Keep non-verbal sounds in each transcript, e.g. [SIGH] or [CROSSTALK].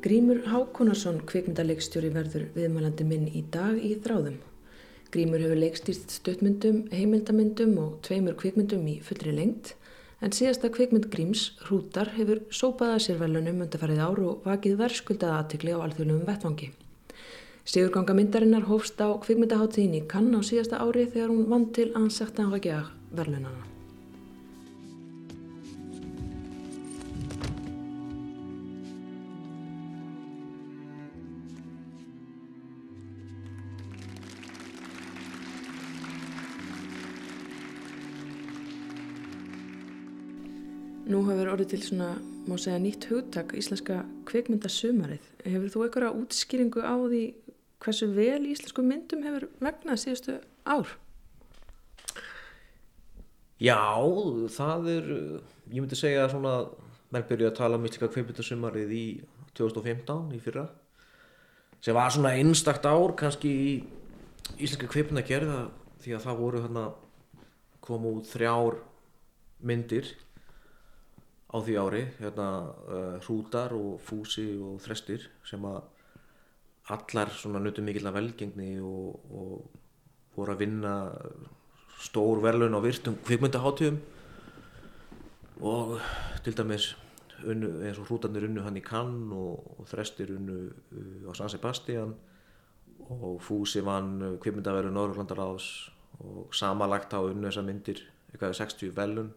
Grímur Hákonarsson, kvikmyndaleikstjóri verður viðmælandi minn í dag í þráðum. Grímur hefur leikstýrt stöttmyndum, heimildamyndum og tveimur kvikmyndum í fullri lengt, en síðasta kvikmynd Gríms, Hrútar, hefur sópaða sér velunum undarfarið ár og vakið verðskuldaða aðtikli á alþjóðlum vettvangi. Sigurganga myndarinnar hófst á kvikmyndaháttíðin í Kann á síðasta ári þegar hún vann til ansættan rækja verðlunana. Nú hefur orðið til svona, má segja, nýtt hugtak íslenska kvikmyndasumarið. Hefur þú einhverja útskýringu á því hversu vel íslensku myndum hefur vegnað síðustu ár? Já, það er, ég myndi segja svona, menn byrjuði að tala um íslenska kvikmyndasumarið í 2015 í fyrra, sem var svona einstakt ár kannski í íslenska kvikmyndagerða því að það voru hérna komu út þrjár myndir á því ári hérna uh, hrútar og fúsi og þrestir sem að allar svona nutu mikill að velgengni og, og voru að vinna stór verðlun á virtum kvikmyndaháttíðum og til dæmis unnu, eins og hrútarnir unnu hann í Cannes og, og þrestir unnu uh, á San Sebastian og fúsi vann kvikmyndaverðu Norrlandaráðs og samalagt á unnu þessar myndir eitthvað 60 velun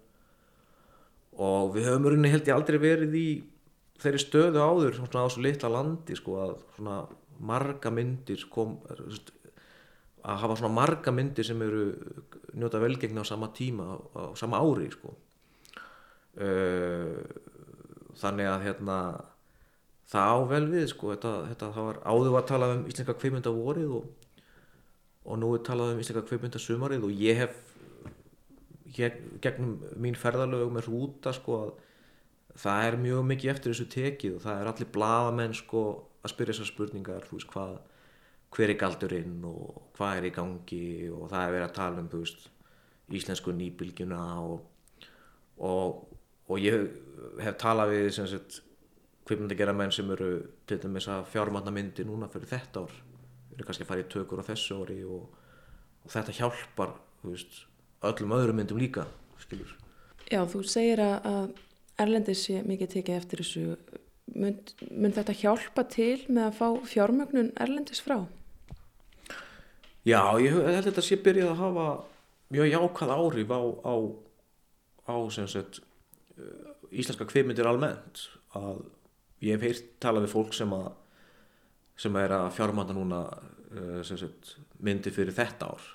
og við höfum rauninni held ég aldrei verið í þeirri stöðu áður svona á svo litla landi sko að svona marga myndir kom að hafa svona marga myndir sem eru njóta velgengna á sama tíma á sama ári sko. Þannig að hérna það á vel við sko þetta, þetta það var áður að tala um íslenska kveimunda vorið og, og nú er talað um íslenska kveimunda sumarið og ég hef gegnum mín ferðalög með rúta sko að það er mjög mikið eftir þessu tekið og það er allir bladamenn sko að spyrja þessar spurningar þú veist hvað hver er galdurinn og hvað er í gangi og það er verið að tala um veist, íslensku nýbylgjuna og, og, og ég hef talað við sem sagt hvipnandi gera menn sem eru til dæmis að fjármanna myndi núna fyrir þetta ár eru kannski að fara í tökur á þessu ári og, og þetta hjálpar þú veist öllum öðrum myndum líka skilur. Já, þú segir að Erlendis sé mikið tekið eftir þessu mun, mun þetta hjálpa til með að fá fjármögnun Erlendis frá? Já, ég held að þetta sé byrjað að hafa mjög jákvæð áhrif á, á, á sagt, uh, íslenska kveimyndir almennt að ég hef heilt talað við fólk sem að sem er að fjármanda núna uh, sagt, myndi fyrir þetta ár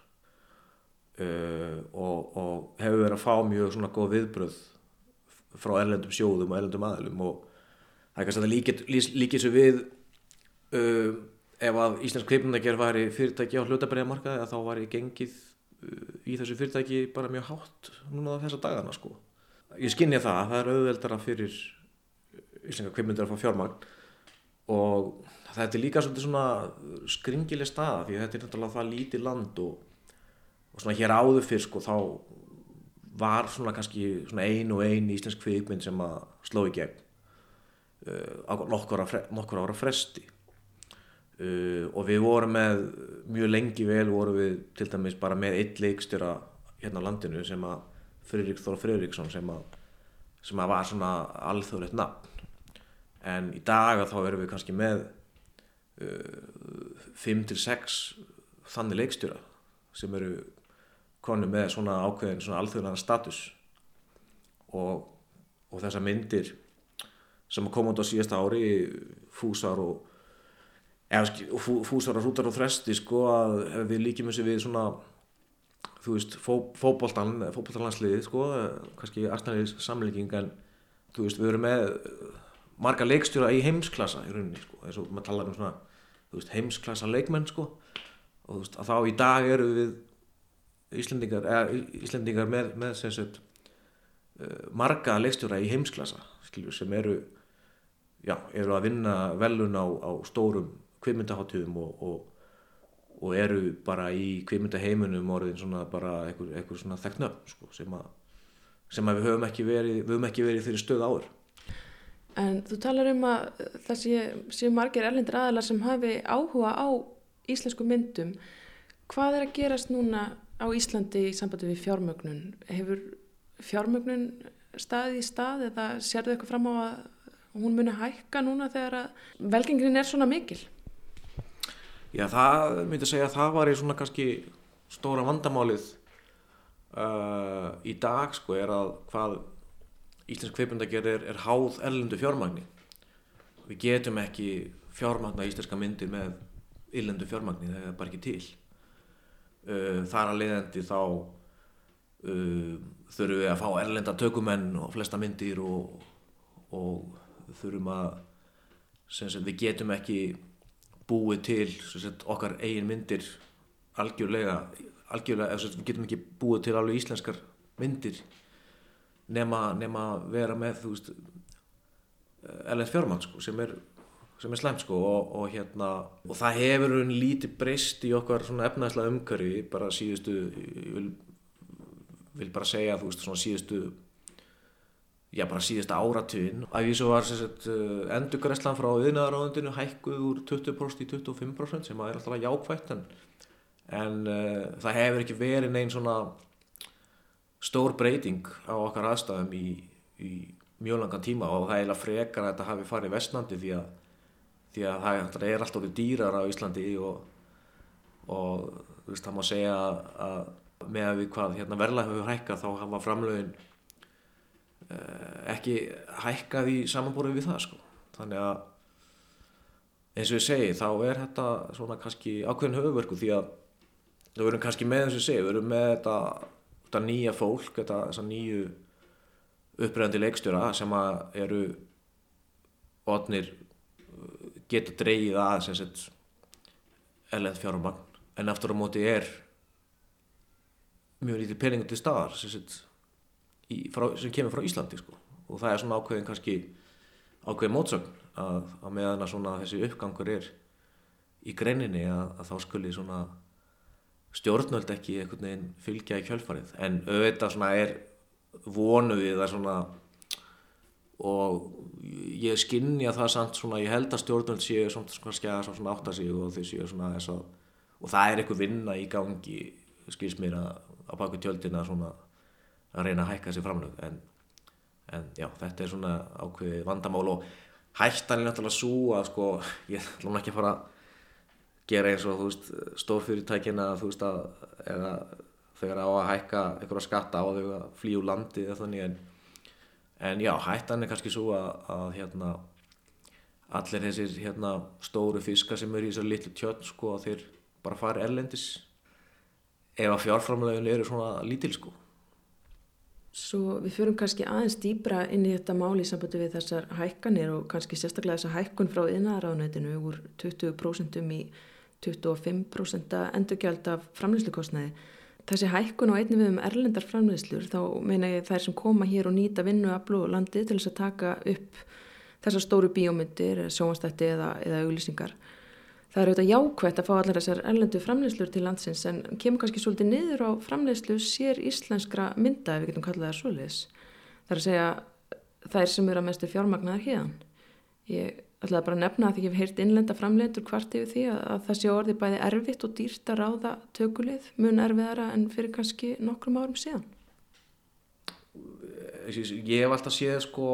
uh, og, og hefur verið að fá mjög svona góð viðbröð frá erlendum sjóðum og erlendum aðlum og það er kannski að það líkir, svo við uh, ef að Íslands kveipnundager var í fyrirtæki á hlutabræðamarkaði að þá var í gengið uh, í þessu fyrirtæki bara mjög hátt núna þessa dagana sko. Ég skinnja það, það er auðveldara fyrir Íslandska kveipnundar að fá fjármagn og þetta er líka svona skringileg stað því þetta er náttúrulega það lítið land og og svona hér áður fyrr sko þá var svona kannski svona ein og ein íslensk kvikmynd sem að sló í gegn uh, á nokkur ára, nokkur ára fresti. Uh, og við vorum með mjög lengi vel vorum við til dæmis bara með eitt leikstjóra hérna á landinu sem að Friðrik Þór Friðriksson sem að sem að var svona alþjóðlegt nafn. En í dag þá erum við kannski með uh, 5-6 þannig leikstjóra sem eru konu með svona ákveðin svona alþjóðlega status. Og, og þessar myndir sem kom út á síðasta ári fúsar og eða, fúsar og hrútar og þresti sko að við líkjum þessi við svona þú veist fó, fóboltan fóboltanlandsliðið sko kannski aðstæðanir samlíking en þú veist við erum með marga leikstjóra í heimsklassa í rauninni sko eins og maður talar um svona veist, heimsklassa leikmenn sko. Og þú veist að þá í dag eru við Íslendingar, eða, Íslendingar með, með sagt, uh, marga leikstjóra í heimsklassa skilur, sem eru, já, eru að vinna velun á, á stórum kvimundaháttíðum og, og, og eru bara í kvimundaheimunum orðin svona bara einhver, einhver svona þekknöfn sko, sem, sem að við höfum ekki verið við höfum ekki verið fyrir stöð áður En þú talar um að það sé, sé margir erlendir aðalar sem hafi áhuga á íslensku myndum. Hvað er að gerast núna á Íslandi í sambandi við fjármögnun? Hefur fjármögnun staði í stað eða sérðu eitthvað fram á að hún muni hækka núna þegar að velgengrin er svona mikil? Já, það myndi að segja að það var í svona kannski stóra vandamálið uh, í dag sko er að hvað íslensk kveipundageri er, er háð ellendu fjármagni. Við getum ekki fjármagna íslenska myndir með illendu fjármagni, það er bara ekki til. Uh, þar að leiðandi þá uh, þurfum við að fá erlenda tökumenn og flesta myndir og, og þurfum að sagt, við getum ekki búið til sagt, okkar eigin myndir algjörlega, algjörlega sagt, við getum ekki búið til alveg íslenskar myndir nema, nema vera með þú veist erlend fjármann sko, sem er sem er slæmt sko og, og hérna og það hefur hún lítið breyst í okkar svona efnæðslega umhverfi bara síðustu ég vil, vil bara segja þú veist svona síðustu já bara síðustu áratun að því svo var uh, endurgræslan frá viðnaðaráðundinu hækkuð úr 20% í 25% sem er alltaf jákvægt en, en uh, það hefur ekki verið neinn svona stór breyting á okkar aðstæðum í, í mjög langan tíma og það er eiginlega frekar að þetta hafi farið vestnandi því að, því að það er alltaf orðið dýrar á Íslandi og, og þú veist það má segja að með að við hvað hérna, verðlega hefur hækkað þá hafa framlögin eh, ekki hækkað í samanbúrið við það sko. þannig að eins og ég segi þá er þetta svona kannski ákveðin höfuverku því að við verum kannski með eins og ég segi við verum með þetta þetta nýja fólk, þetta þessa nýju uppröðandi leikstjóra sem eru odnir geta dreyið að ellend fjármagn en aftur á móti er mjög lítið peningur til staðar sem, í, frá, sem kemur frá Íslandi sko. og það er svona ákveðin kannski ákveðin mótsögn að, að meðan að þessi uppgangur er í greininni að, að þá skuli svona stjórnöld ekki einhvern veginn fylgja í kjölfarið en auðvitað svona er vonu við það svona og ég skinnja það samt svona ég held að stjórnöld séu svona, svona, svona átta sig og þau séu svona þess að og það er eitthvað vinna í gangi skils mér að á baku tjöldina svona að reyna að hækka þessi framlög. En, en já þetta er svona ákveði vandamál og hættan er náttúrulega svo að sko ég ætlum ekki að fara að gera eins og þú veist stórfyrirtækina þú veist að eða þegar á að hækka einhverja skatta á þau að flýju landi eða þannig en, en já hættan er kannski svo að, að hérna allir þessir hérna stóru fiskar sem eru í þessar litlu tjörn sko þeir bara fari erlendis ef að fjárframlegin eru svona lítil sko Svo við fyrum kannski aðeins dýbra inn í þetta máli í sambandi við þessar hækkanir og kannski sérstaklega þessa hækkun frá innæðaráðnætinu úr 20% í 25% endurgjald af framleyslukostnaði. Þessi hækkun á einni við um erlendar framleyslur þá meina ég þær sem koma hér og nýta vinnu að blú landi til þess að taka upp þessar stóru bíómyndir, sjónastætti eða, eða auglýsingar. Það er auðvitað jákvægt að fá allar þessar erlendu framleyslur til landsins en kemur kannski svolítið niður á framleyslu sér íslenskra mynda ef við getum kallað það svoleiðis. Það er að segja þær sem eru að mestu fjármagnar hérna. Ég ætlaði bara að nefna að því ég hef heyrt innlenda framleitur hvart yfir því að, að það sé orði bæði erfitt og dýrt að ráða tökulið mun erfiðara en fyrir kannski nokkrum árum síðan. Ég hef alltaf séð sko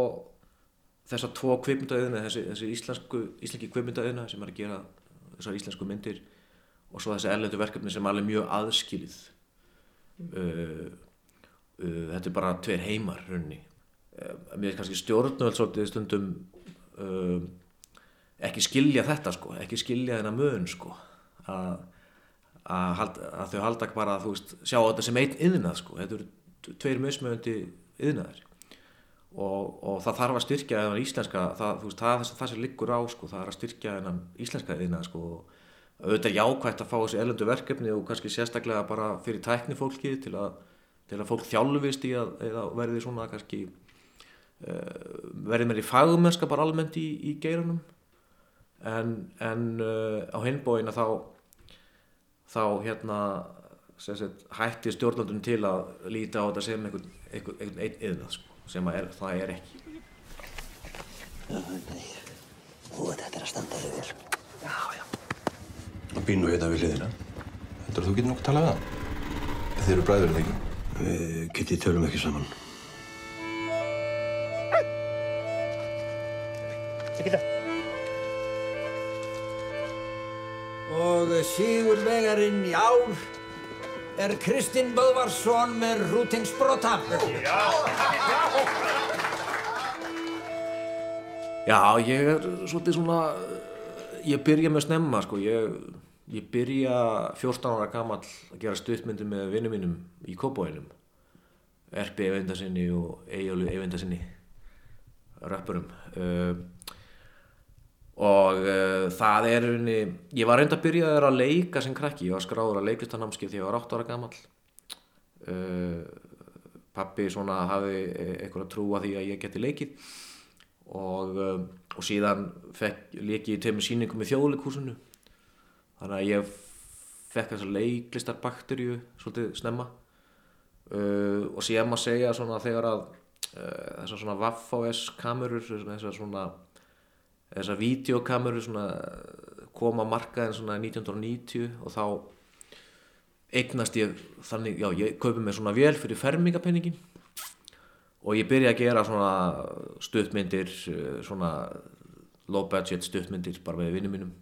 þessar tvo kvipmyndaðina, þessi, þessi íslensku, íslenski kvipmyndaðina sem er að gera þessar íslensku myndir og svo þessi erlendu verkefni sem alveg mjög aðskilið mm. uh, uh, þetta er bara tver heimar runni uh, mér er kannski stjórnvöld svolítið stundum ekki skilja þetta sko ekki skilja þennan möun sko að, að, að þau halda ekki bara að þú veist sjá þetta sem einn yðnað sko þetta eru tveir mösmöndi yðnaðir og, og það þarf að styrkja þennan íslenska það, veist, það, það, sem liggur á sko, það er að styrkja þennan íslenska þina sko, og auðvitað er jákvægt að fá þessi ellendu verkefni og kannski sérstaklega bara fyrir tækni fólki til að, til að fólk þjálfist í að verði svona kannski uh, verði mér í fagumennska bara almennt í, í geirunum en, en uh, á hinbóin að þá þá hérna sagt, hætti stjórnlandun til að líta á þetta sem einhvern einn yðnað sko sem er, það er ekki Nei, þú veit þetta er að standa þig vel. Já, já. Og nú hérna við hliðina. Heldur þú getur nokkuð talað við hann? Þið eru bræður, eða ekki? Við Kitty tölum ekki saman. Og sigurvegarinn í ár er Kristinn Böðvarsson með rútingsbrota. Já, ég er svolítið svona, ég byrja með snemma sko, ég, ég byrja 14 ára gamall að gera stuttmyndir með vinnum mínum í Kópóinum, Erpi Eyvindarsinni og Eyjólu Eyvindarsinni, rappurum. Uh, og uh, það er unni, ég var reynda að byrja að leika sem krakki, ég var skráður að leiklistanamskið þegar ég var 8 ára gamall. Uh, pappi svona hafi eitthvað trú að því að ég geti leikið. Og, um, og síðan fekk leiki í tveimur sýningum í þjóðleikúsinu þannig að ég fekk þessar leiklistarbakterju svolítið snemma. Uh, og síðan maður segja svona þegar að uh, þessar svona Waff-OS kamerur þessar svona þessar videokamerur svona koma markaðin svona 1990 og þá eignast ég þannig, já ég kaupi mér svona vel fyrir fermingapenningin og ég byrja að gera svona stuttmyndir svona low budget stuttmyndir bara með vinnum mínum.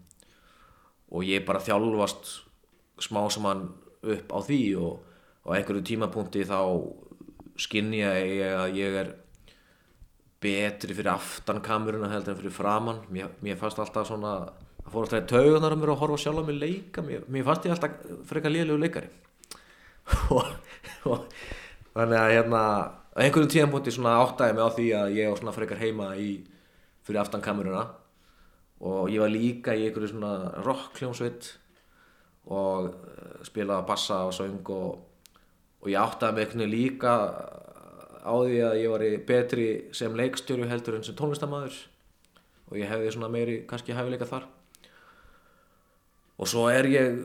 Og ég bara þjálfast smá saman upp á því og á einhverju tímapunkti þá skinnja ég að ég er betri fyrir aftan kameruna heldur en fyrir framann mér, mér fannst alltaf svona það fór alltaf í taugunar að mér að horfa sjálf á mig leika. Mér, mér fannst ég alltaf frekar liðlegu leikari. [LAUGHS] Og, þannig að hérna á einhverjum tíðanbúti svona áttæði mig á því að ég var svona frekar heima í fyrir aftan kameruna og ég var líka í einhverju svona rockljónsveit og uh, spilaði bassa og söng og, og ég áttæði mig einhvern veginn líka á því að ég var betri sem leikstjóru heldur en sem tónlistamæður og ég hefði svona meiri kannski hæfileika þar. Og svo er ég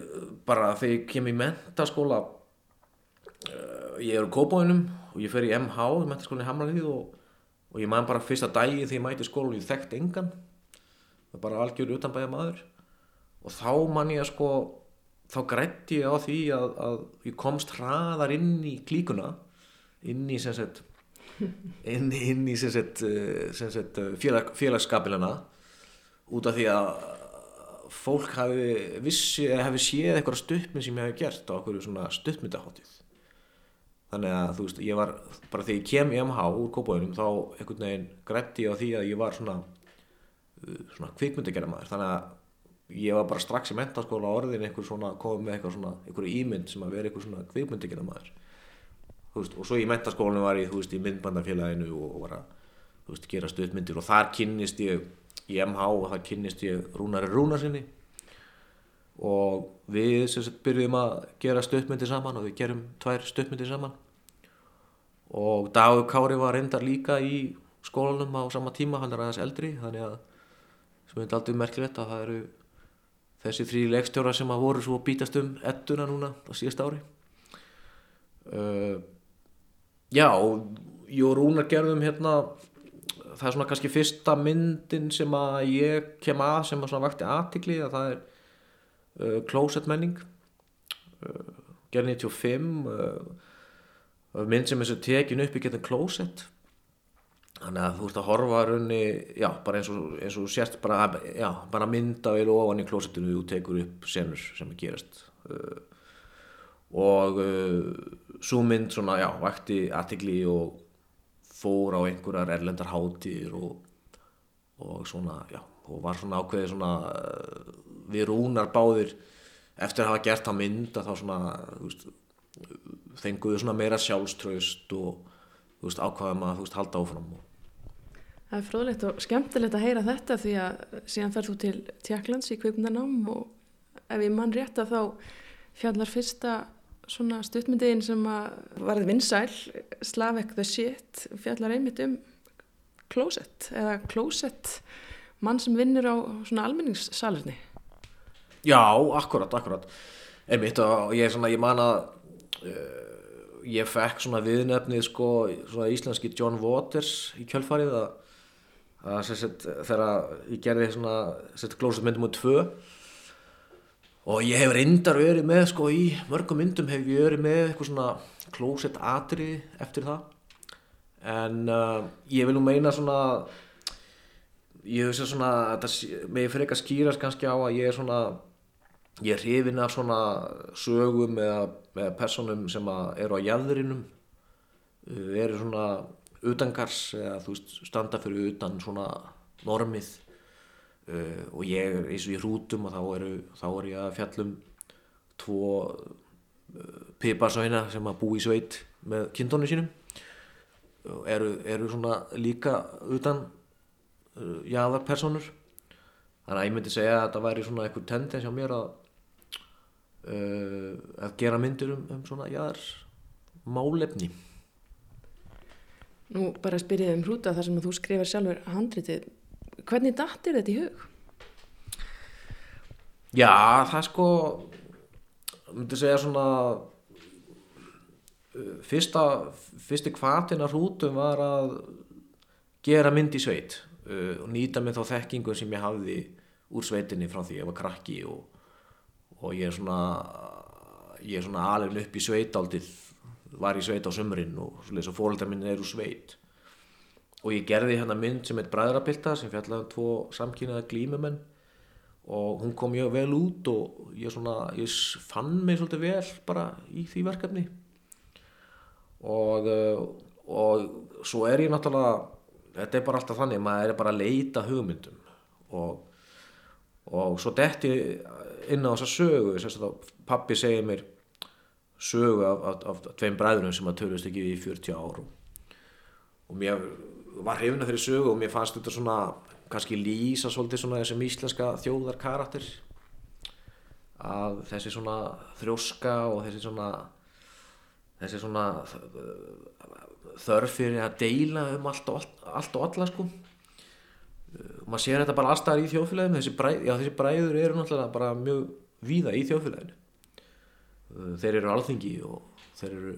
bara þegar ég kem í mentaskóla uh, ég er á Kópóinum og ég fer í MH, mentaskólinni Hamralíð og, og ég man bara fyrsta dagi þegar ég mæti skóla og ég þekkt engan. Það er bara algjör utanbæða maður og þá man ég að sko þá grætti ég á því að, að ég komst hraðar inn í klíkuna inn í sem sagt inn, inn í sem sagt, sem sagt félag, félagsskapilana út af því að fólk hafi vissi, hafi séð eitthvað stuppminn sem ég hafi gert á okkur svona stuppmyndaháttíð þannig að þú veist, ég var bara þegar ég kem í MH úr kópáðunum þá einhvern veginn grætti ég á því að ég var svona svona kvikmyndagerða maður þannig að ég var bara strax í mentaskóla orðin einhver svona, komið með eitthvað svona einhverju ímynd sem að vera einhver svona kvikmyndagerða maður veist, og svo í mentaskólinu var ég, veist, í myndbandafélaginu og var að, gera stuðmyndir og þar kynnist ég í MH og þar kynnist ég Rúnari Rúnarsinni og við sagt byrjuðum að gera stuðmyndir saman og við gerum tvær stuðmyndir saman. Og Dagur Kári var reyndar líka í skólanum á sama tíma, hann er aðeins eldri þannig að sem er aldrei merkilegt að það eru þessi þrý leikstjóra sem að voru svo bítast um ettuna núna á síðast ári Já, ég og Rúnar gerðum hérna það er svona kannski fyrsta myndin sem að ég kem að sem að svona vakti aðtikli að það er uh, Closet menning uh, gerð 95 uh, mynd sem svo tekin upp í getum Closet. Þannig að þú ert að horfa raunni, já, bara eins og, eins og sérst bara, já, bara mynda vel ofan í Closetinu og tekur upp senur sem er gerast uh, og uh, svo mynd svona, já, vakti aðtikli og fór á einhverjar erlendar hátir og, og svona, já, og var svona ákveðið svona uh, við rúnar báðir eftir að hafa gert það mynd að þá svona, þú veist, fenguðu svona meira sjálfströst og, þú veist, ákvaðum að, þú veist, halda áfram og Það er fróðlegt og skemmtilegt að heyra þetta því að síðan ferð þú til Tjekklands í kvikmyndanám og ef ég mann rétt að þá fjallar fyrsta svona stuttmyndiðin sem að varði vinsæl, Slavek the Shit, fjallar einmitt um Closet eða Closet, mann sem vinnur á svona almenningssalurni. Já, akkurat, akkurat. Einmitt og ég, svona, ég man að uh, ég fekk svona viðnefnið sko, svona íslenski John Waters í kjölfarið að sagt þegar ég gerði svona sem sagt klósett myndum og tvö og ég hef reyndar verið með sko í mörgum myndum hef ég verið með eitthvað svona klósett atrið eftir það. En uh, ég vil nú meina svona ég hef sér svona þetta með fyrir eitthvað skýrast kannski á að ég er svona ég er hrifin af svona sögum eða, eða personum sem að eru á jæðrinum uh, eru svona utangars eða þú veist standa fyrir utan svona normið uh, og ég er eins og í hrútum og þá eru þá er ég að fjallum tvo uh, piparsvæna sem að bú í sveit með kindónu sínum. Og eru, eru svona líka utan uh, jaðarpersonur þannig að ég myndi segja að þetta væri svona einhver tendens hjá mér að uh, að gera myndir um, um svona jaðar málefni Nú bara spyrjaði um hrúta þar sem þú skrifar sjálfur handritið. Hvernig dattir þetta í hug? Já, það sko myndi segja svona uh, fyrsta fyrsti kvatin að hrútum var að gera mynd í sveit uh, og nýta mig þá þekkingu sem ég hafði úr sveitinni frá því ég var krakki og, og ég er svona ég er svona alveg upp í sveit aldrei var í sveit á sömurinn og svo fólkdrar minn er úr sveit og ég gerði hérna mynd sem heit Bræðrapilta sem fjallaði um tvo samkynnaða glímumenn. Og hún kom mjög vel út og ég, svona, ég fann mig svolítið vel bara í því verkefni. Og, og svo er ég náttúrulega þetta er bara alltaf þannig, maður er bara að leita hugmyndum. Og, og svo detti inn á þessa sögu pappi segir mér sögu af, af, af tveim bræðurum sem að törust ekki í 40 ár. Og, og mér var hefina þeirri sögu og mér fannst þetta svona kannski lýsa svolítið svona þessum íslenska þjóðar karakter að þessi svona þrjóska og þessi svona þessi svona þörf fyrir að deila um allt og, allt, og alla sko. Og maður sér þetta bara allstaðar í þjóðfélaginu. Þessi, bræð, já, þessi bræður eru náttúrulega bara mjög víða í þjóðfélaginu. Uh, þeir eru alþingi og þeir eru,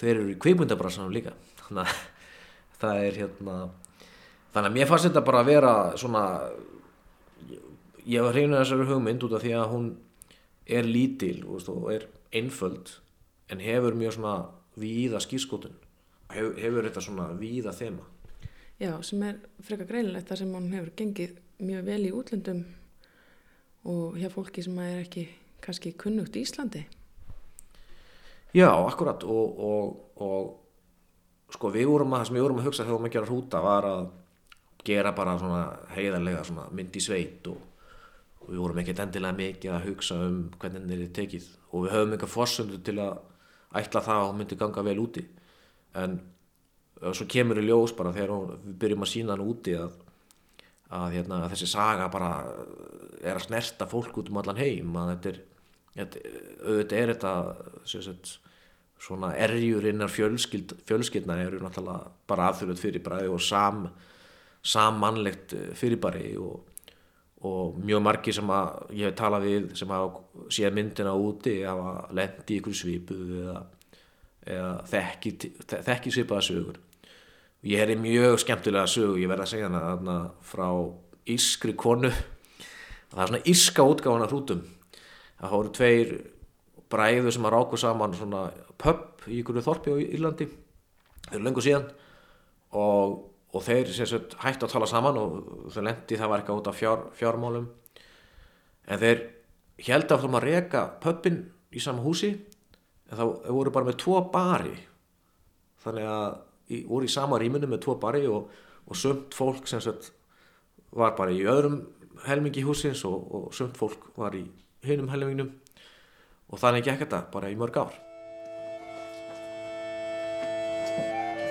þeir eru í kveikmyndabrassanum líka. Þannig að það er hérna þannig að mér fannst þetta bara að vera svona ég var hreinu þessari hugmynd út af því að hún er lítil og er einföld en hefur mjög svona víða skýrskotun hefur, hefur þetta svona víða þema? Já, sem er freka greinilegt þar sem hún hefur gengið mjög vel í útlöndum og hjá fólki sem er ekki kannski kunnugt í Íslandi. Já, akkurat og, og, og sko við vorum að, það sem við vorum að hugsa þegar við vorum að gera hrúta var að gera bara svona heiðarlega svona mynd í sveit og, og við vorum ekkert endilega mikið að hugsa um hvernig þetta er tekið. Og við höfum eitthvað fórsöndu til að ætla það að hún myndi ganga vel úti. En svo kemur í ljós bara þegar við byrjum að sína hann úti að, að, hérna, að þessi saga bara er að snerta fólk út um allan heim að þetta er auðvitað er þetta sagt, svona erjur innar fjölskyld, fjölskyldna eru náttúrulega bara aðfjörðut fyrirbæri og sam, sammannlegt fyrirbæri og, og mjög margi sem að ég hef talað við sem hafa séð myndina úti hafa lendi ykkur svipu eða, eða þekki, þekki svipaða sögur. Ég er í mjög skemmtilega sögu ég verði að segja hana frá ískri konu. Það er svona íska útgáðan af hrútum. Það voru tveir bræður sem að ráku saman svona pub í ykkur þorpi á Írlandi eru lengur síðan. Og, og þeir sagt, hætti að tala saman og þeir lendi það var eitthvað út af fjár, fjármálum. En þeir held að að reyka pubin í sama húsi en það voru bara með tvo bari. Þannig að í, voru í sama rýmunu með tvo bari og, og sumt fólk sem sagt var bara í öðrum helmingi húsins og, og sumt fólk var í hinum helmingnum og þannig gekk þetta bara í mörg ár.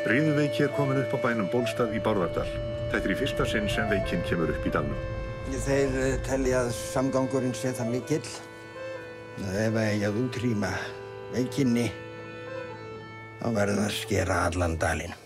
Ríðuveiki er komin upp á bænum Bólstað í Bárðardal. Þetta er í fyrsta sinn sem veikinn kemur upp í dalnum. Þeir eh, telja að samgangurinn sé það mikill. Ef að ég útrýma veikinni, þá verður það að skera allan dalinn.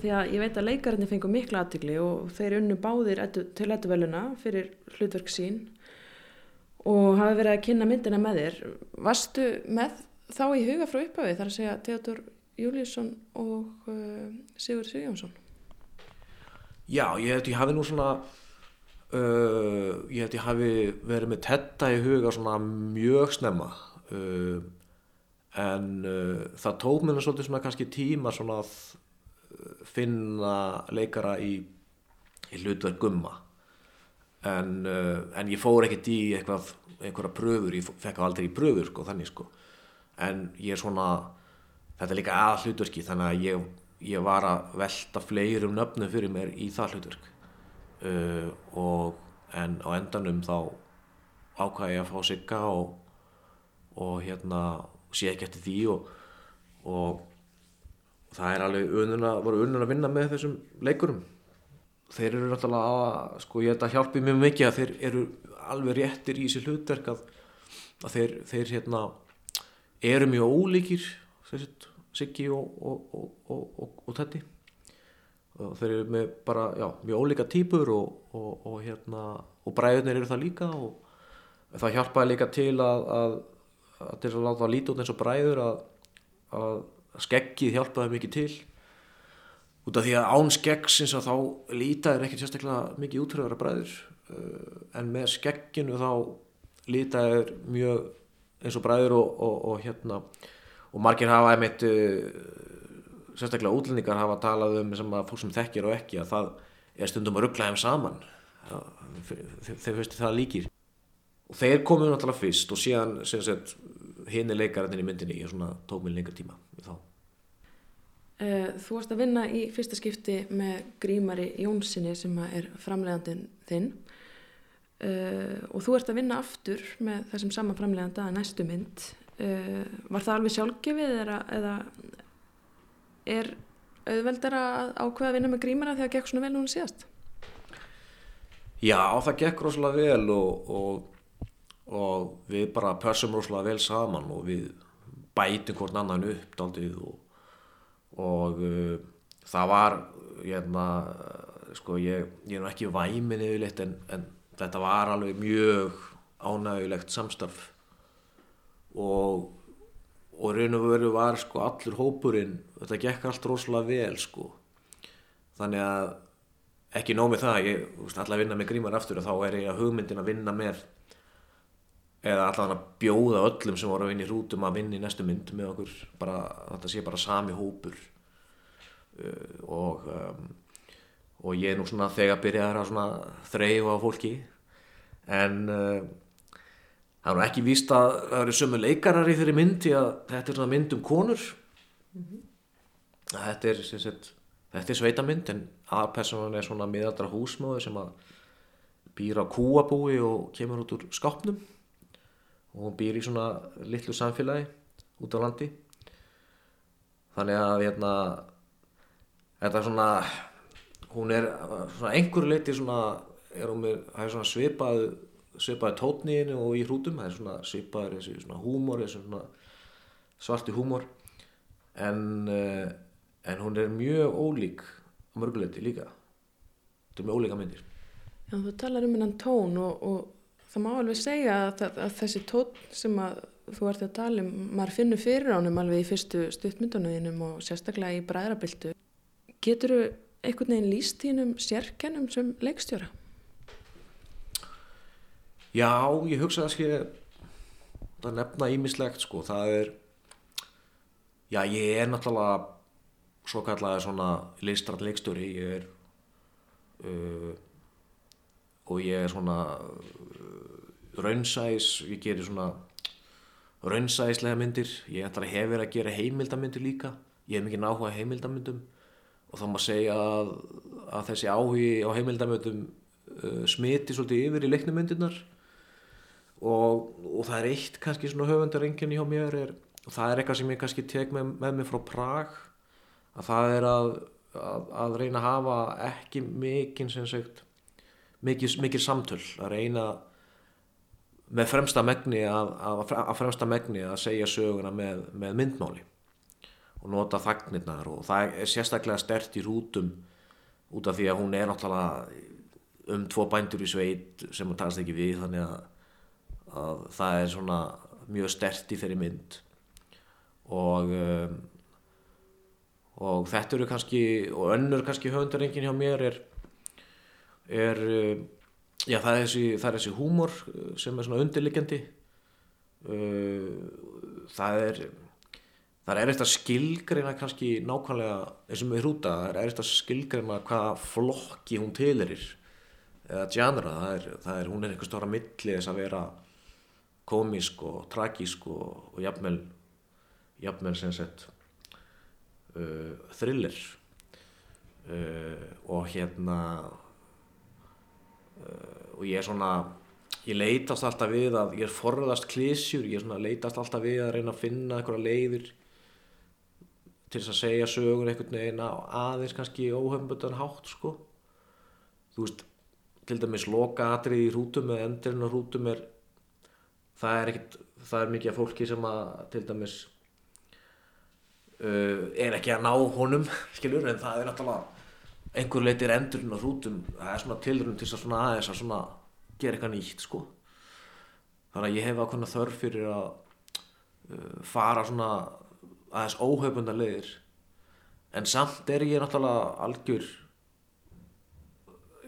Að því að ég veit að leikararnir fengur mikla aðtykli og þeir unnu báðir eddu, til edduveluna fyrir hlutverk sín og hafa verið að kynna myndina með þér. Varstu með þá í huga frá upphafi þar að segja Theodor Júliusson og uh, Sigur Sigjónsson? Já, ég held ég hafi nú svona uh, ég held ég hafi verið með tetta í huga svona mjög snemma uh, en uh, það tók mér svolítið svona kannski tíma svona að finna leikara í, í hlutverk gumma. En, uh, en ég fór ekkert í eitthvað, einhverja pröfur, ég fekk aldrei í pröfur sko, þannig sko. En ég er svona þetta er líka að hlutverki þannig að ég, ég var að velta fleirum nöfnum fyrir mér í það hlutverk. Uh, og en á endanum þá ákvæði ég að fá sigga og, og hérna sé ekki eftir því og, og það er alveg ununa, voru unun að vinna með þessum leikurum. Þeir eru náttúrulega að sko ég held að hjálpi mjög mikið að þeir eru alveg réttir í þessi hlutverk að, að þeir, þeir hérna eru mjög ólíkir Siggi og, og, og, og Tetti þeir eru með bara já, mjög ólíka típur og hérna og bræðunir eru það líka og það hjálpaði líka til að, að, að til að láta það líti út eins og bræður að, að skeggið hjálpaði mikið til út af því að án skeggsins að þá lítaður ekkert sérstaklega mikið útröðara bræður en með skegginu þá lítaður mjög eins og bræður og hérna og margir hafa einmitt sérstaklega útlendingar hafa talað um sem að fólk sem þekkir og ekki að það er stundum að ruggla þeim saman þeir finnst það líkir og þeir komuðu náttúrulega fyrst og síðan hinn er leikarinn í myndinni í svona tókmil lengur tíma þá. Þú varst að vinna í fyrsta skipti með Grímari Jónssoni sem er framlegandin þinn og þú ert að vinna aftur með þessum saman framleganda að næstu mynd var það alveg sjálfgefið eða, eða er auðveldar að ákveða að vinna með grímara þegar það gekk svona vel núna síðast? Já, það gekk rosalega vel og, og, og við bara pössum rosalega vel saman og við bætum hvort annan upp daldið og, og uh, það var hérna, sko, ég, ég er ekki væmin yfirleitt en, en þetta var alveg mjög ánægulegt samstarf. Og og raun og veru var sko allur hópurinn þetta gekk allt rosalega vel sko. Þannig að ekki nómið það, ég ætla að vinna með grímar aftur og þá er ég að hugmyndin að vinna með eða allavega að bjóða öllum sem voru að vinna í hrútum að vinna í næstu mynd með okkur. Bara, þetta sé bara sami hópur. Uh, og um, og ég er nú svona þegar byrjaði að þreyfa á fólki. En uh, það er nú ekki víst að það eru sömu leikarar í þeirri mynd því að þetta er svona mynd um konur. Mm -hmm. þetta er sagt, þetta er sveitamynd en aðpersonan er svona miðaldra húsmóður sem að býr á kúabúi og kemur út úr skápnum og hún býr í svona litlu samfélagi út á landi. Þannig að hérna þetta er svona hún er svona einhverju leiti svona svona svipað svipaði tótniðinu og í hrútum. Það er svona svipaður þessi svona húmor þessi svona svarti húmor. En uh, en hún er mjög ólík á mörguleiti líka. Þetta er mjög ólíka myndir. Já, þú talar um hennan tón og, og það má alveg segja að, að þessi tón sem að þú ert að tala um, maður finnur fyrir ánum alveg í fyrstu stuttmyndunum og sérstaklega í bræðrabildu getur þú einhvern veginn líst þínum sérkennum sem leikstjóra? Já, ég hugsa að sé að nefna ímislegt sko, það er já, ég er náttúrulega svo kallaði svona listrætt leikstjóri, ég er uh, og ég er svona uh, raunsæs, ég gerir svona raunsæslega myndir, ég ætlar að hefur að gera heimildamindir líka, ég hef mikið náhuga heimildamindum og þá maður segja að, að þessi áhugi á heimildamindum uh, smiti svolítið yfir í leiknumyndirnar og, og það er eitt kannski svona höfundarenginni hjá mér er, og það er eitthvað sem ég kannski tek með, með mig frá Prag að það er að, að, að reyna að hafa ekki mikinn sem sagt mikið, mikið samtöl. Að reyna með fremsta megni að, að, að fremsta megni að segja söguna með, með myndmáli og nota þagnirnar og það er sérstaklega stert í rútum út af því að hún er náttúrulega um tvo bændur í sveit sem hún talast ekki við þannig að, að það er svona mjög stert í þeirri mynd. Og um, og þetta eru kannski og önnur kannski höfundarengin hjá mér er er um, já það er þessi, það er þessi húmor uh, sem er svona undirliggjandi. Uh, það er það er erfitt að skilgreina kannski nákvæmlega eins og með hrúta það er erfitt að skilgreina hvaða flokki hún tilerir eða genre, það það er hún er einhver stóra milli þess að vera komísk og tragísk og, og jafnvel jafnvel sem sett uh, thriller. Uh, og hérna og ég er svona ég leitast alltaf við að ég er forðast klísjur, ég er svona leitast alltaf við að reyna að finna einhverja leiðir til þess að segja sögur einhvern veginn aðeins kannski óhöfnböndan hátt sko. Þú veist, til dæmis loka atrið í rútum eða endurinn á rútum er það er ekkit það er mikið af fólki sem að til dæmis uh, er ekki að ná honum [LAUGHS] skilur, en það er náttúrulega einhver leitir endurinn á rútum það er svona tilrun til þess að svona aðeins að svona gera eitthvað nýtt sko. Þannig að ég hef ákveðna þörf fyrir að uh, fara svona aðeins óhaupunda leiðir. En samt er ég náttúrulega algjör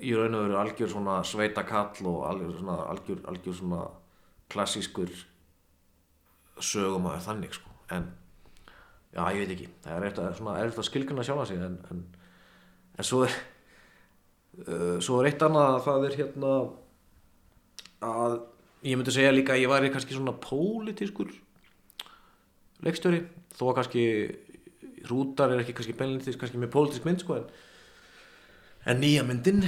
í raun og veru algjör svona sveita kall og algjör svona, algjör, algjör svona klassískur sögum að þannig sko. En já ég veit ekki. Það er er eitthvað skilgjörna sjálfa sig en, en, en svo er uh, svo er eitt annað að það er hérna að ég myndi segja líka að ég væri kannski svona pólitískur leikstjóri þó að kannski hrútar er ekki kannski beinlindis kannski með pólitísk mynd sko en, en nýja myndin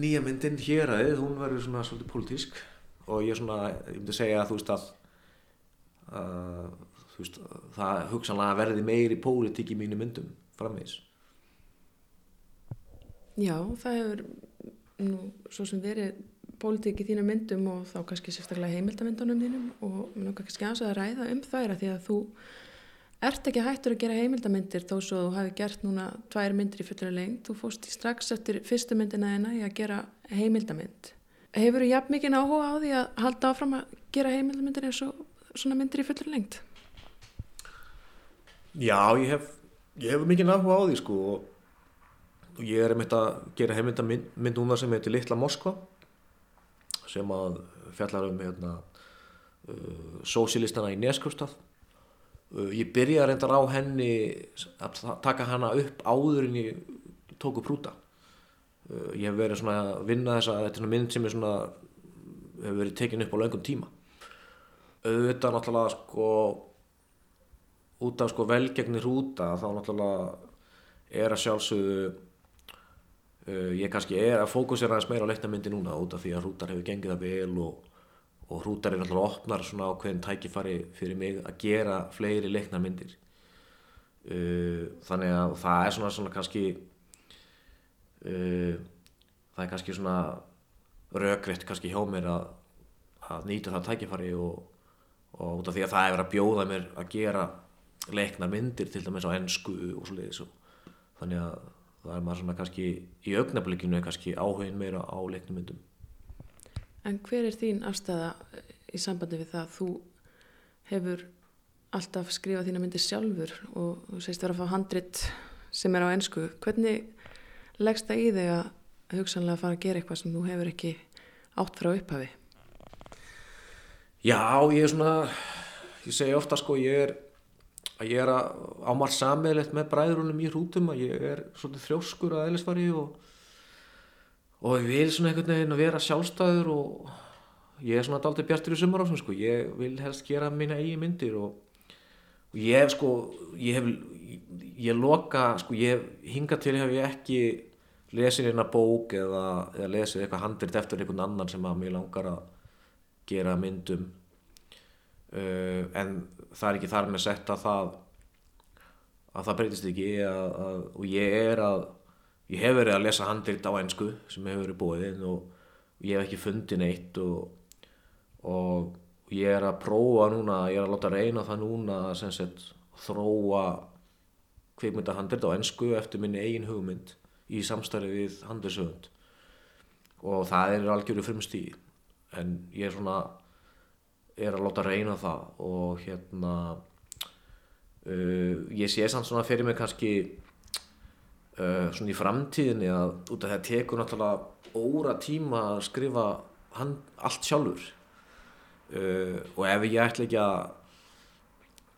nýja myndin hér aðeins hún verður svona svolítið pólitísk og ég er svona, ég myndi segja að þú veist að uh, þú veist, það hugsanlega verði meiri pólitík í mínu myndum framvegis Já, það hefur nú svo sem verið pólitík í þínu myndum og þá kannski sérstaklega heimildamyndunum þínum og mér nokkar kannski aðeins að ræða um þær að því að þú ert ekki hættur að gera heimildamindir þó svo þú hafi gert núna tvær myndir í fullari lengt, þú fóst strax eftir fyrstu myndina þina í að gera heimildamind. Hefur þú jafn mikið áhuga á því að halda áfram að gera heimildamindir eins og svona myndir í fullari lengt? Já, ég hef, ég hef mikið áhuga á því sko og, og ég er einmitt að gera heimildamind núna sem heitir Littla Moskva sem að fjallar um hérna, uh, sósilistana í Neskjöpstað uh, ég byrjaði reyndar á henni að taka hana upp áður en ég tóku prúta uh, ég hef verið svona að vinna þessa þetta er mynd sem er svona hefur verið tekin upp á löngum tíma. Auðvitað náttúrulega sko út af sko velgegnir hrúta þá náttúrulega er að sjálfsögðu Uh, ég kannski er að fókusera aðeins meira á leiknamyndi núna út af því að hrútar hefur gengið það vel og, og hrútar er náttúrulega opnar svona á hverjum tækifari fyrir mig að gera fleiri leiknamyndir uh, þannig að það er svona, svona kannski uh, það er kannski svona rökriðt kannski hjá mér að, að nýta það tækifari og, og út af því að það verið að bjóða mér að gera leiknarmyndir til dæmis á ennsku og svo leiðis þannig að það er maður svona kannski í augnablikinu kannski áhugin meira á leiknumyndum En hver er þín afstæða í sambandi við það? Að þú hefur alltaf skrifað þína myndir sjálfur og þú segist vera að fá handrit sem er á ennsku hvernig leggst það í þig að hugsanlega fara að gera eitthvað sem þú hefur ekki átt frá upphafi? Já, ég er svona ég segi ofta sko, ég er að ég er að ámar sammeðlegt með bræðrunum í hrútum að ég er svolítið þrjóskur að eðlisfari og, og ég vil svona einhvern veginn að vera sjálfstæður og ég er svona daldið bjartur í sumar ásum sko, ég vil helst gera mína eigi myndir og, og ég hef sko, ég hef ég loka, sko, ég hinga til hef ég ekki lesið eina bók eða, eða lesið eitthvað handrit eftir einhvern annan sem að mér langar að gera myndum Uh, en það er ekki þar með sett að það að það breytist ekki að, að, og ég er að ég hef verið að lesa handrit á ennsku sem hefur verið bóðið og ég hef ekki fundið neitt og, og ég er að prófa núna, ég er að láta reyna það núna að sagt þróa kvikmyndahandrit á ennsku eftir minni eigin hugmynd í samstarfi við handrisöfund og það er algjöru frumstíð en ég er svona er að láta reyna það og hérna uh, ég sé samt svona fyrir mig kannski uh, svona í framtíðinni að út af það tekur náttúrulega óra tíma að skrifa hann, allt sjálfur. Uh, og ef ég ætla ekki að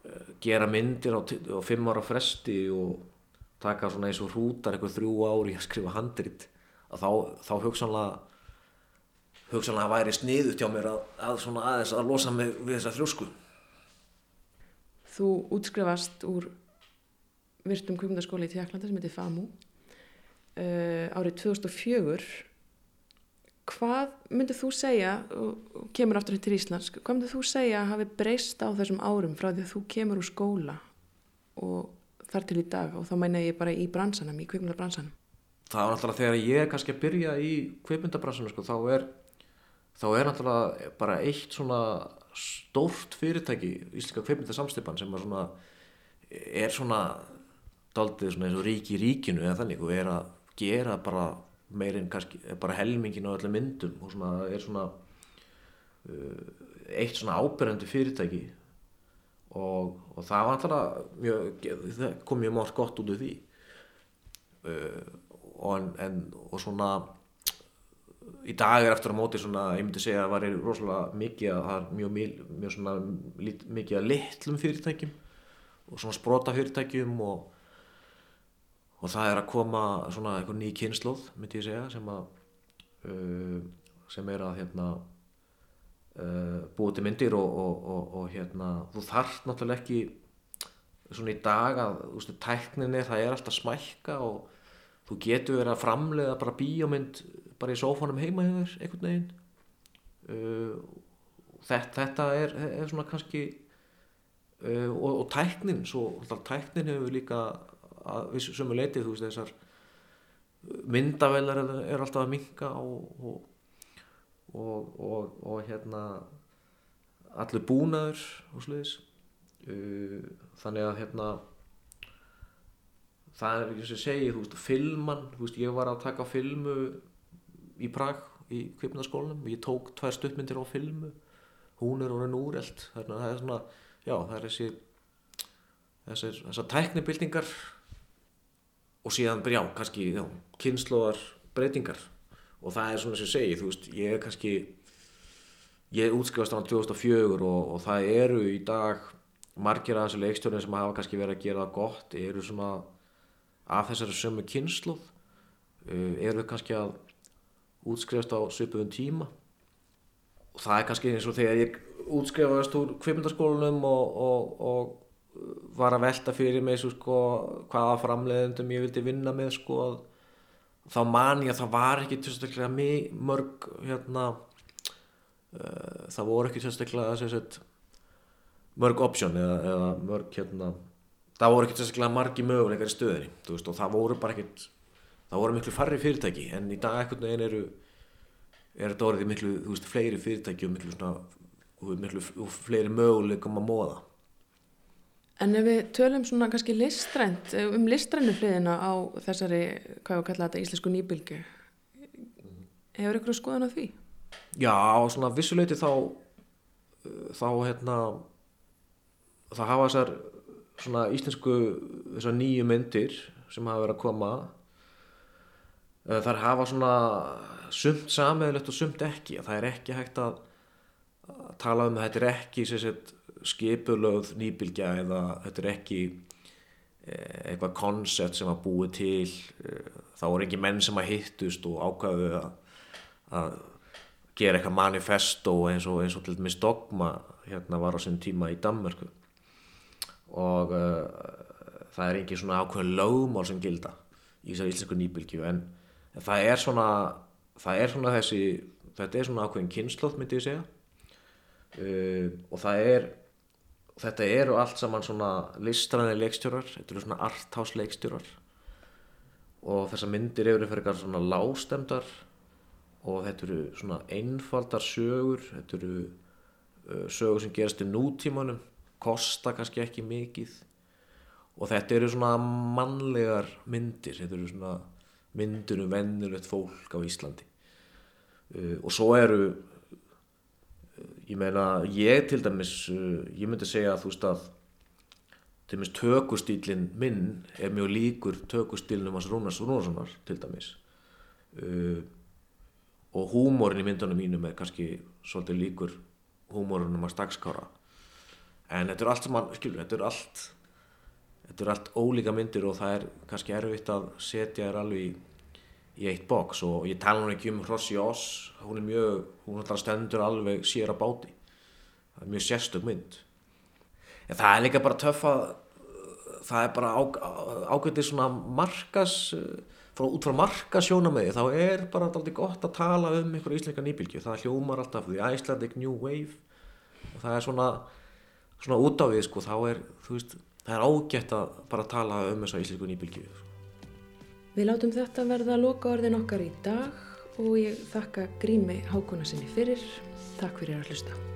uh, gera myndir á, á fimm ára fresti og taka svona eins og hrútar eitthvað þrjú ári að skrifa handrit að þá, þá hugsanlega hugsanlega væri sniðut hjá mér að, að svona aðeins að losa mig við þessa þrjósku. Þú útskrifast úr virtum kvikmyndaskóli í Tjekklandi sem heitir FAMU uh, árið 2004 hvað myndir þú segja og kemur aftur til Íslands hvað myndir þú segja að hafi breyst á þessum árum frá því að þú kemur úr skóla og þar til í dag? Og þá meina ég bara í bransanum, í kvikmyndabransanum. Það var náttúrulega þegar ég er kannski að byrja í kveipmyndabransunum sko, þá er þá er náttúrulega bara eitt svona stórt fyrirtæki íslenska kveipmyndasamstipan sem er svona er svona daldið svona eins og ríki í ríkinu eða þannig og er að gera bara meirinn kannski bara helmingin á öllum myndum og svona er svona uh, eitt svona ábyrjandi fyrirtæki. Og, og það var náttúrulega mjög, það kom mjög margt gott út af því. Uh, og, en, en, og svona í dag er eftir á móti svona, ég myndi segja að það var rosalega mikið að það er mjög, mjög, svona lit, mikið að litlum fyrirtækjum og svona sprota fyrirtækjum og, og það er að koma svona einhver ný kynnslóð myndi ég segja sem að uh, sem er að hérna uh, búið til myndir og, og, og, hérna þú þarft náttúrulega ekki svona í dag að veist, tækninni það er alltaf smækka og þú getur verið að framleiða bara bíómynd bara í sófanum heima þér einhvern veginn. Uh, þetta, þetta er, er svona kannski uh, og, og tæknin svo, tæknin hefur líka að við leiti þú veist þessar myndavelar er, alltaf að minka og, og, og, og, hérna allur búnaður og sluðis uh, þannig að hérna það er ekki sem ég segi, þú veist, filman þú veist, ég var að taka filmu í Prag í kvipnaskólanum ég tók tvær stuttmyndir á filmu. Hún er orðin úrelt þannig að það er svona, já, það er þessi þessar, þessar tæknibildingar og síðan, já, kannski já, kynnslóðar breytingar. Og það er svona sem ég segi, þú veist, ég er kannski ég útskrifast á 2004 og, og það eru í dag margir af þessu leikstjórnir sem hafa kannski verið að gera það gott eru svona af þessari sömu kynnslóð uh, eru kannski að útskrifast á svipuðum tíma. Og það er kannski eins og þegar ég útskrifast úr kvipmyndaskólanum og, og, og var að velta fyrir mig svo, sko, hvaða framleiðendum ég vildi vinna með sko, þá man ég að það var ekki tilstaklega mörg hérna uh, það voru ekki tilstaklega sagt, mörg option eða, eða mörg hérna það voru ekki tilstaklega margi möguleikar í stöðinni veist, og það voru bara ekkit það voru miklu farri fyrirtæki en í dag ekkert neginn eru er þetta orðið miklu veist, fleiri fyrirtæki og miklu, svona, og miklu fleiri möguleikum að móða En ef við tölum svona kannski listrænt, um listrænu hliðina á þessari, hvað við kalla þetta, íslensku nýbylgu, hefur ykkur skoðan á því? Já, svona vissuleiti þá þá hérna það hafa þessar svona íslensku þessar nýju myndir sem hafa verið að koma þar hafa svona sumt sameðilegt og sumt ekki. Það er ekki hægt að tala um þetta er ekki sett, skipulögð nýbylgja eða þetta er ekki eh, eitthvað koncept sem að búi til. Eh, þá er ekki menn sem að hittust og ákvaðu að, að gera eitthvað manifesto eins og, eins og til dæmis dogma hérna var á sinn tíma í Danmörku. Og uh, það er ekki svona ákveðin lögmál sem gilda í þessari íslensku nýbylgju en það er svona það er svona þessi þetta er svona ákveðin kynnslóð myndi ég segja. Uh, og það er þetta eru allt saman svona listræði leikstjórar þetta eru svona arthouse leikstjórar. Og þessar myndir eru fyrir eitthvað svona lágstemdar og þetta eru svona einfaldar sögur þetta eru uh, sögur sem gerast í nútímanum kosta kannski ekki mikið. Og þetta eru svona mannlegar myndir þetta eru svona myndir um vennilegt fólk á Íslandi. Uh, og svo eru uh, ég meina ég til dæmis uh, ég myndi segja að þú veist að til dæmis tökustílinn minn er mjög líkur tökustílnum hans Rúnars Rúnarssonar til dæmis. Uh, og húmórin í myndunum mínum er kannski svolítið líkur húmórunum hans dagskára. En þetta er allt saman, skilur, þetta er allt þetta er allt ólíka myndir og það er kannski erfitt að setja þér alveg í, í eitt box og ég tala nú ekki um Hrossi Oss hún er mjög, hún alltaf stendur alveg sér að báti. Það er mjög sérstök mynd. En það er líka bara töff að það er bara ágætið svona markas frá, út frá markasjónamegi þá er bara alltaf gott að tala um einhver íslenska nýbylgju, það hljómar alltaf því Icelandic New Wave og það er svona svona út á við sko, þá er veist, það er ágætt að bara tala um þessa íslensku nýbylgju Við látum þetta verða loka orðin okkar í dag og ég þakka Grími Hákona sinni fyrir. Takk fyrir að hlusta.